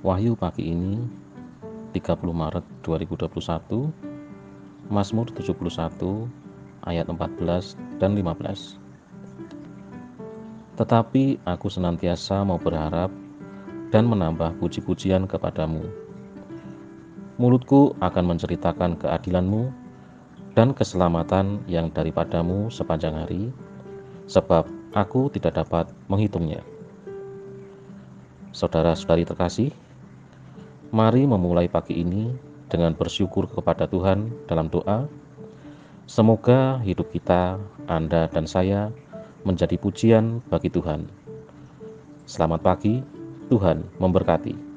Wahyu pagi ini 30 Maret 2021 Mazmur 71 ayat 14 dan 15 Tetapi aku senantiasa mau berharap dan menambah puji-pujian kepadamu. Mulutku akan menceritakan keadilanmu dan keselamatan yang daripadamu sepanjang hari sebab aku tidak dapat menghitungnya. Saudara-saudari terkasih, Mari memulai pagi ini dengan bersyukur kepada Tuhan dalam doa. Semoga hidup kita, Anda, dan saya menjadi pujian bagi Tuhan. Selamat pagi, Tuhan memberkati.